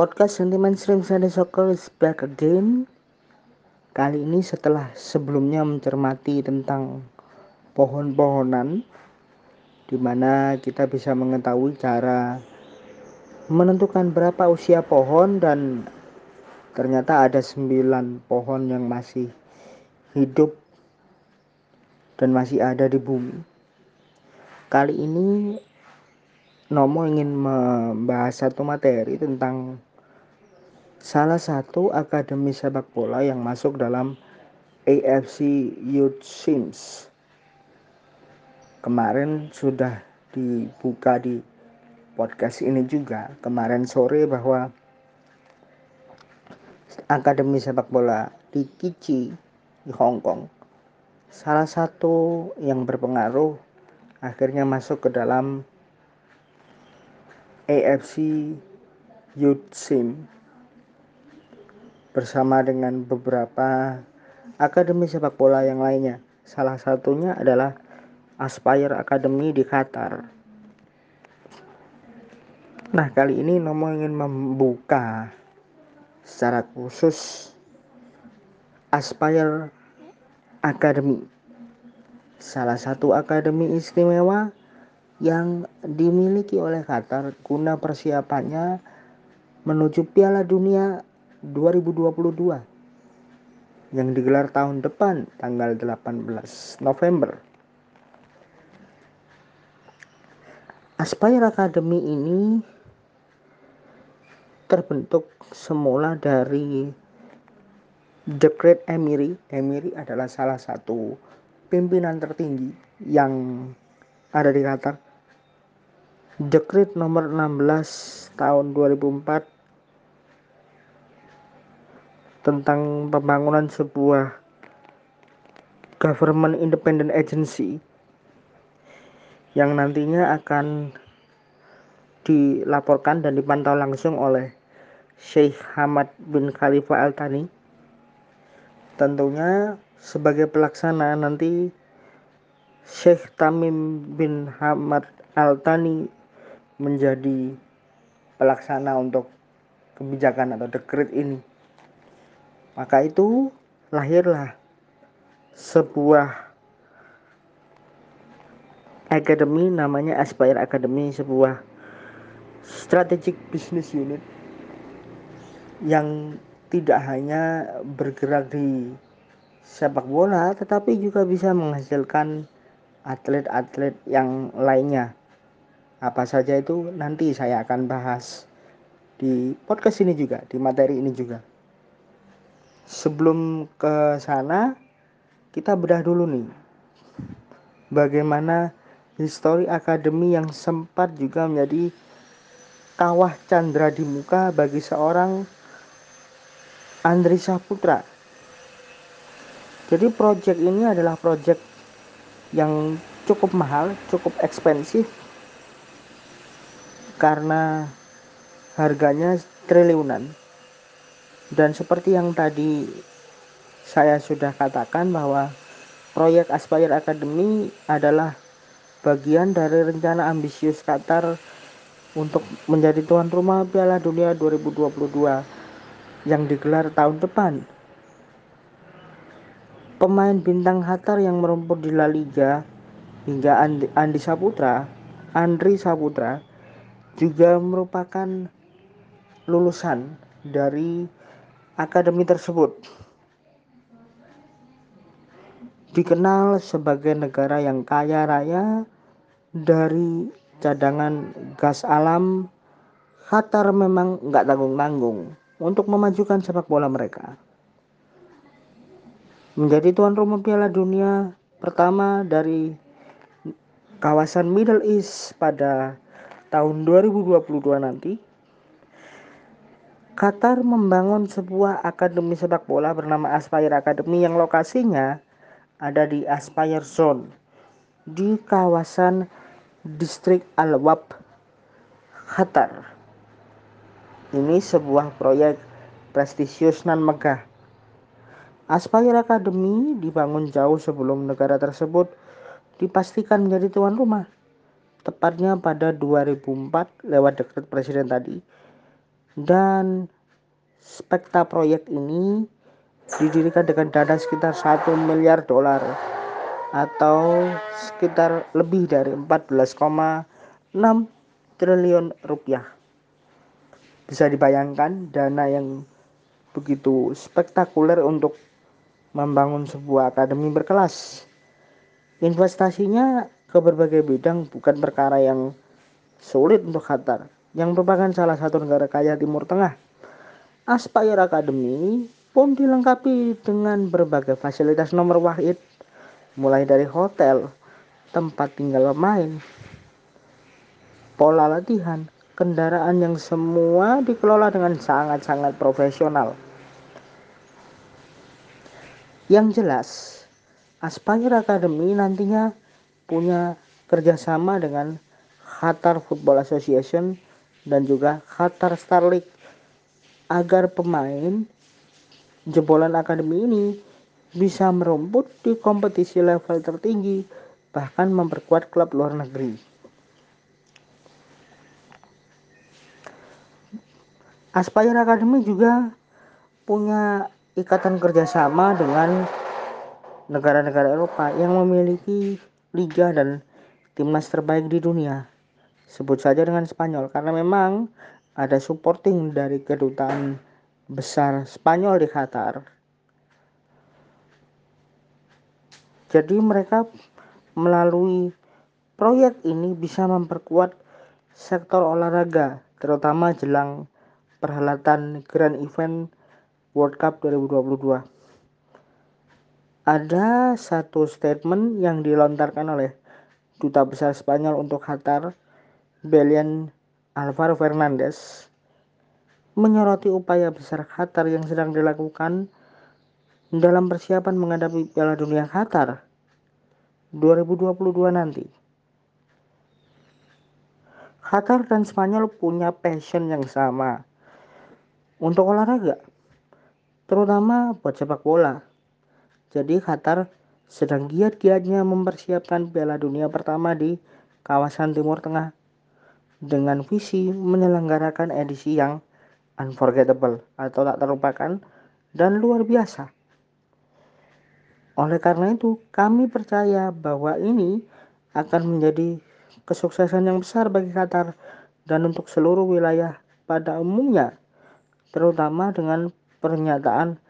Podcast Sentimen Stream Sunday Soccer is back again. Kali ini setelah sebelumnya mencermati tentang pohon-pohonan di mana kita bisa mengetahui cara menentukan berapa usia pohon dan ternyata ada 9 pohon yang masih hidup dan masih ada di bumi. Kali ini Nomo ingin membahas satu materi tentang salah satu akademi sepak bola yang masuk dalam AFC Youth Sims. Kemarin sudah dibuka di podcast ini juga kemarin sore bahwa akademi sepak bola di Kici di Hong Kong salah satu yang berpengaruh akhirnya masuk ke dalam AFC Youth Sim bersama dengan beberapa akademi sepak bola yang lainnya. Salah satunya adalah Aspire Academy di Qatar. Nah, kali ini Nomo ingin membuka secara khusus Aspire Academy. Salah satu akademi istimewa yang dimiliki oleh Qatar guna persiapannya menuju Piala Dunia 2022 yang digelar tahun depan tanggal 18 November. Aspire Academy ini terbentuk semula dari The Great Emiri. Emiri adalah salah satu pimpinan tertinggi yang ada di Qatar Dekret nomor 16 tahun 2004 tentang pembangunan sebuah government independent agency yang nantinya akan dilaporkan dan dipantau langsung oleh Sheikh Hamad bin Khalifa Al Thani. Tentunya sebagai pelaksana nanti Sheikh Tamim bin Hamad Al Thani menjadi pelaksana untuk kebijakan atau dekret ini. Maka itu lahirlah sebuah akademi namanya Aspire Academy, sebuah strategic business unit yang tidak hanya bergerak di sepak bola tetapi juga bisa menghasilkan atlet-atlet yang lainnya apa saja itu nanti saya akan bahas di podcast ini juga, di materi ini juga. Sebelum ke sana, kita bedah dulu nih. Bagaimana histori akademi yang sempat juga menjadi kawah candra di muka bagi seorang Andri Saputra. Jadi proyek ini adalah proyek yang cukup mahal, cukup ekspensif karena harganya triliunan. Dan seperti yang tadi saya sudah katakan bahwa proyek Aspire Academy adalah bagian dari rencana ambisius Qatar untuk menjadi tuan rumah Piala Dunia 2022 yang digelar tahun depan. Pemain bintang Qatar yang merumput di La Liga hingga Andi Saputra, Andri Saputra juga merupakan lulusan dari akademi tersebut. Dikenal sebagai negara yang kaya raya dari cadangan gas alam, Qatar memang nggak tanggung-tanggung untuk memajukan sepak bola mereka. Menjadi tuan rumah Piala Dunia pertama dari kawasan Middle East pada tahun 2022 nanti Qatar membangun sebuah akademi sepak bola bernama Aspire Academy yang lokasinya ada di Aspire Zone di kawasan distrik Al-Wab Qatar. Ini sebuah proyek prestisius nan megah. Aspire Academy dibangun jauh sebelum negara tersebut dipastikan menjadi tuan rumah tepatnya pada 2004 lewat dekret presiden tadi dan spekta proyek ini didirikan dengan dana sekitar 1 miliar dolar atau sekitar lebih dari 14,6 triliun rupiah. Bisa dibayangkan dana yang begitu spektakuler untuk membangun sebuah akademi berkelas. Investasinya ke berbagai bidang bukan perkara yang sulit untuk Qatar, yang merupakan salah satu negara kaya Timur Tengah. Aspire Academy pun dilengkapi dengan berbagai fasilitas nomor wahid, mulai dari hotel, tempat tinggal pemain, pola latihan, kendaraan yang semua dikelola dengan sangat-sangat profesional. Yang jelas, Aspire Academy nantinya punya kerjasama dengan Qatar Football Association dan juga Qatar Star League agar pemain jebolan akademi ini bisa merumput di kompetisi level tertinggi bahkan memperkuat klub luar negeri. Aspire Academy juga punya ikatan kerjasama dengan negara-negara Eropa yang memiliki liga dan timnas terbaik di dunia. Sebut saja dengan Spanyol karena memang ada supporting dari kedutaan besar Spanyol di Qatar. Jadi mereka melalui proyek ini bisa memperkuat sektor olahraga terutama jelang perhelatan Grand Event World Cup 2022. Ada satu statement yang dilontarkan oleh Duta Besar Spanyol untuk Qatar, Belian Alvaro Fernandez, menyoroti upaya besar Qatar yang sedang dilakukan dalam persiapan menghadapi Piala Dunia Qatar 2022 nanti. Qatar dan Spanyol punya passion yang sama untuk olahraga terutama buat sepak bola. Jadi Qatar sedang giat-giatnya mempersiapkan Piala Dunia pertama di kawasan Timur Tengah dengan visi menyelenggarakan edisi yang unforgettable atau tak terlupakan dan luar biasa. Oleh karena itu, kami percaya bahwa ini akan menjadi kesuksesan yang besar bagi Qatar dan untuk seluruh wilayah pada umumnya, terutama dengan pernyataan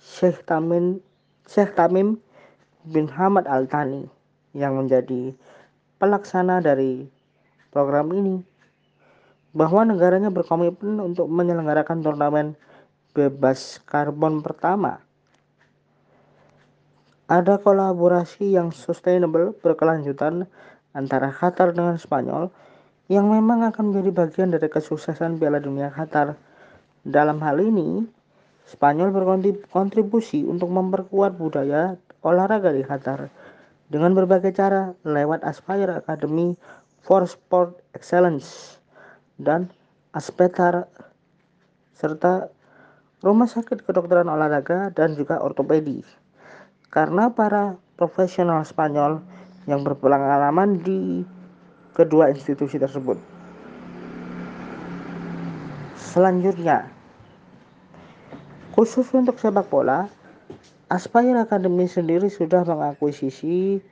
Syekh Tamim Syekh Tamim bin Hamad Al Thani yang menjadi pelaksana dari program ini bahwa negaranya berkomitmen untuk menyelenggarakan turnamen bebas karbon pertama. Ada kolaborasi yang sustainable berkelanjutan antara Qatar dengan Spanyol yang memang akan menjadi bagian dari kesuksesan Piala Dunia Qatar. Dalam hal ini, Spanyol berkontribusi untuk memperkuat budaya olahraga di Qatar dengan berbagai cara lewat Aspire Academy for Sport Excellence dan Aspetar serta rumah sakit kedokteran olahraga dan juga ortopedi. Karena para profesional Spanyol yang berpengalaman di kedua institusi tersebut. Selanjutnya, Khusus untuk sepak bola, Aspire Academy sendiri sudah mengakuisisi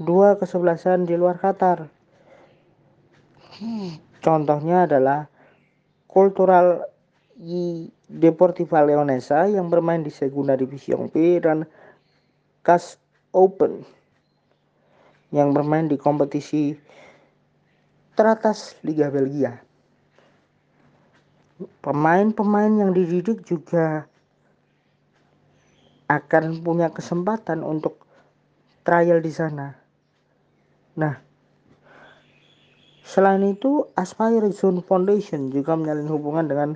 dua kesebelasan di luar Qatar. Contohnya adalah Cultural y Deportiva Leonesa yang bermain di Segunda División B dan Cas Open yang bermain di kompetisi teratas Liga Belgia. Pemain-pemain yang dididik juga akan punya kesempatan untuk trial di sana. Nah, selain itu Aspire Zone Foundation juga menjalin hubungan dengan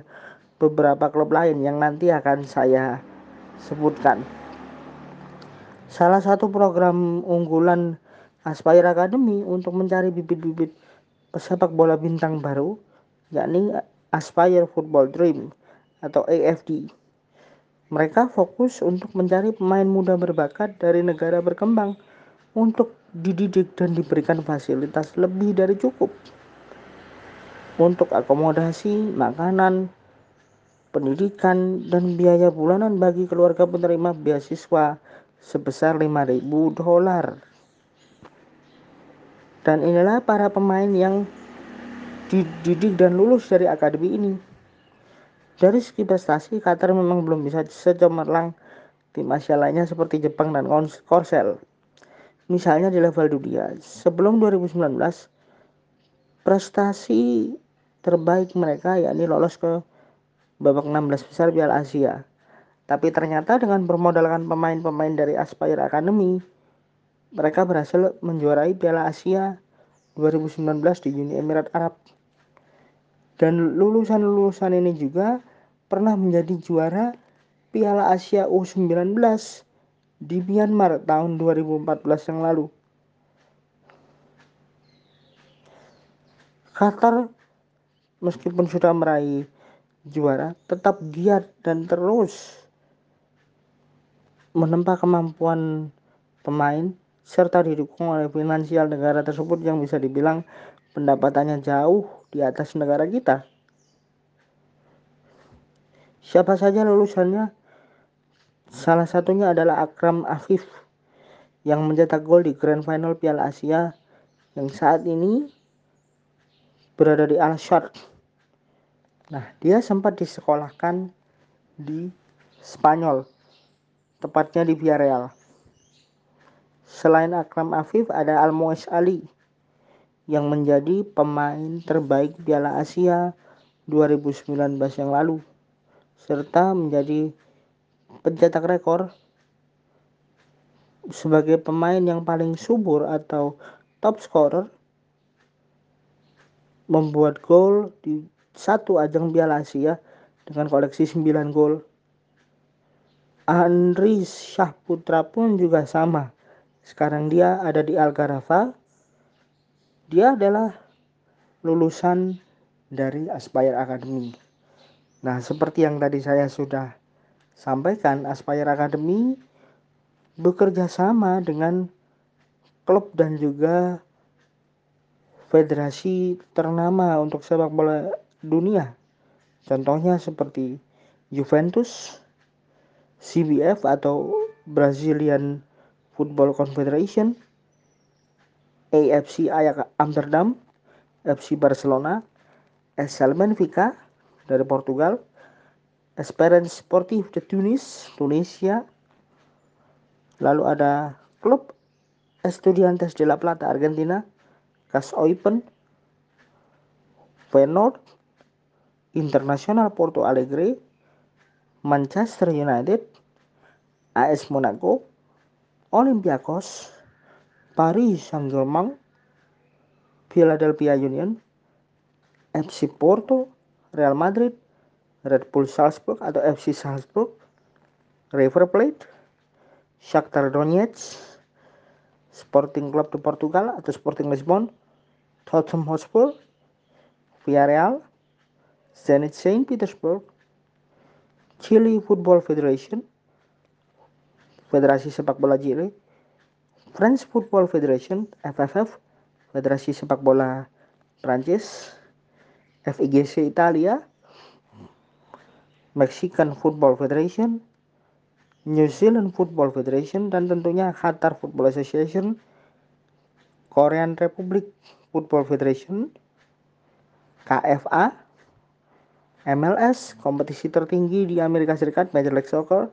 beberapa klub lain yang nanti akan saya sebutkan. Salah satu program unggulan Aspire Academy untuk mencari bibit-bibit pesepak bola bintang baru yakni Aspire Football Dream atau AFD mereka fokus untuk mencari pemain muda berbakat dari negara berkembang untuk dididik dan diberikan fasilitas lebih dari cukup untuk akomodasi, makanan, pendidikan, dan biaya bulanan bagi keluarga penerima beasiswa sebesar 5.000 dolar. Dan inilah para pemain yang dididik dan lulus dari akademi ini. Dari segi prestasi, Qatar memang belum bisa secemerlang tim Asia lainnya seperti Jepang dan Korsel. Misalnya di level dunia, sebelum 2019, prestasi terbaik mereka yakni lolos ke babak 16 besar Piala Asia. Tapi ternyata dengan bermodalkan pemain-pemain dari Aspire Academy, mereka berhasil menjuarai Piala Asia 2019 di Uni Emirat Arab. Dan lulusan-lulusan ini juga pernah menjadi juara Piala Asia U19 di Myanmar tahun 2014 yang lalu. Qatar meskipun sudah meraih juara tetap giat dan terus menempa kemampuan pemain serta didukung oleh finansial negara tersebut yang bisa dibilang pendapatannya jauh di atas negara kita. Siapa saja lulusannya? Salah satunya adalah Akram Afif yang mencetak gol di Grand Final Piala Asia yang saat ini berada di Al Shard Nah, dia sempat disekolahkan di Spanyol, tepatnya di Villarreal. Selain Akram Afif, ada Almoes Ali yang menjadi pemain terbaik Piala Asia 2019 yang lalu, serta menjadi pencetak rekor sebagai pemain yang paling subur atau top scorer membuat gol di satu ajang Piala Asia dengan koleksi 9 gol. Andri Syahputra pun juga sama. Sekarang dia ada di Algarafa. Dia adalah lulusan dari Aspire Academy. Nah, seperti yang tadi saya sudah sampaikan, Aspire Academy bekerja sama dengan klub dan juga federasi ternama untuk sepak bola dunia. Contohnya seperti Juventus, CBF atau Brazilian Football Confederation, AFC Ajax Amsterdam, FC Barcelona, SL Benfica dari Portugal, Esperance Sportif de Tunis, Tunisia, lalu ada klub Estudiantes de la Plata Argentina, Cas Open, Feyenoord, Internasional Porto Alegre, Manchester United, AS Monaco, Olympiakos, Paris Saint-Germain, Philadelphia Union, FC Porto, Real Madrid, Red Bull Salzburg atau FC Salzburg, River Plate, Shakhtar Donetsk, Sporting Club de Portugal atau Sporting Lisbon, Tottenham Hotspur, Villarreal, Zenit Saint Petersburg, Chile Football Federation, Federasi Sepak Bola Chile, French Football Federation (FFF), Federasi Sepak Bola Prancis, FIGC Italia, Mexican Football Federation, New Zealand Football Federation, dan tentunya Qatar Football Association, Korean Republic Football Federation, KFA, MLS, kompetisi tertinggi di Amerika Serikat, Major League Soccer,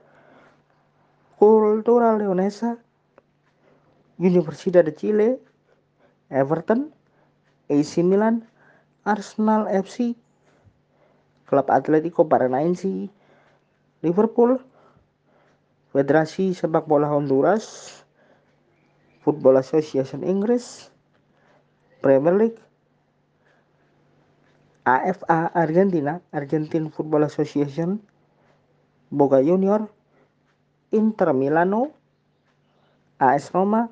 Cultural Leonesa, Universidad de Chile, Everton, AC Milan, Arsenal FC, Klub Atletico Paranaense, Liverpool, Federasi Sepak Bola Honduras, Football Association Inggris, Premier League, AFA Argentina, Argentine Football Association, Boca Junior, Inter Milano, AS Roma,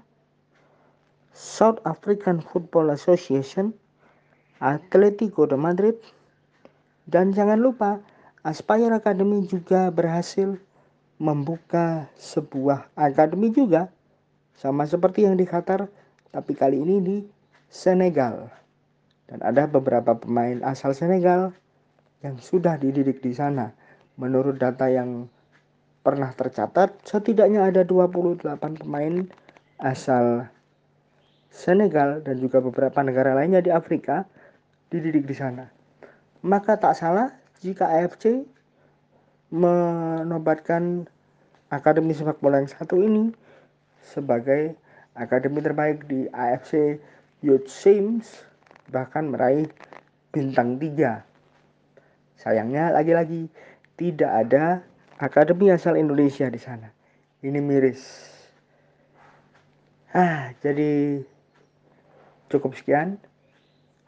South African Football Association, Atletico de Madrid, dan jangan lupa Aspire Academy juga berhasil membuka sebuah akademi juga sama seperti yang di Qatar tapi kali ini di Senegal dan ada beberapa pemain asal Senegal yang sudah dididik di sana menurut data yang pernah tercatat, setidaknya ada 28 pemain asal Senegal dan juga beberapa negara lainnya di Afrika dididik di sana. Maka tak salah jika AFC menobatkan akademi sepak bola yang satu ini sebagai akademi terbaik di AFC Youth Games bahkan meraih bintang 3. Sayangnya lagi-lagi tidak ada akademi asal Indonesia di sana. Ini miris. Ah, jadi cukup sekian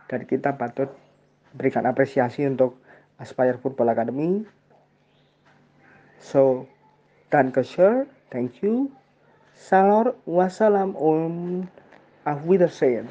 dan kita patut berikan apresiasi untuk Aspire Football Academy. So, danke schön, thank you. Salor, wassalam, um, auf Wiedersehen.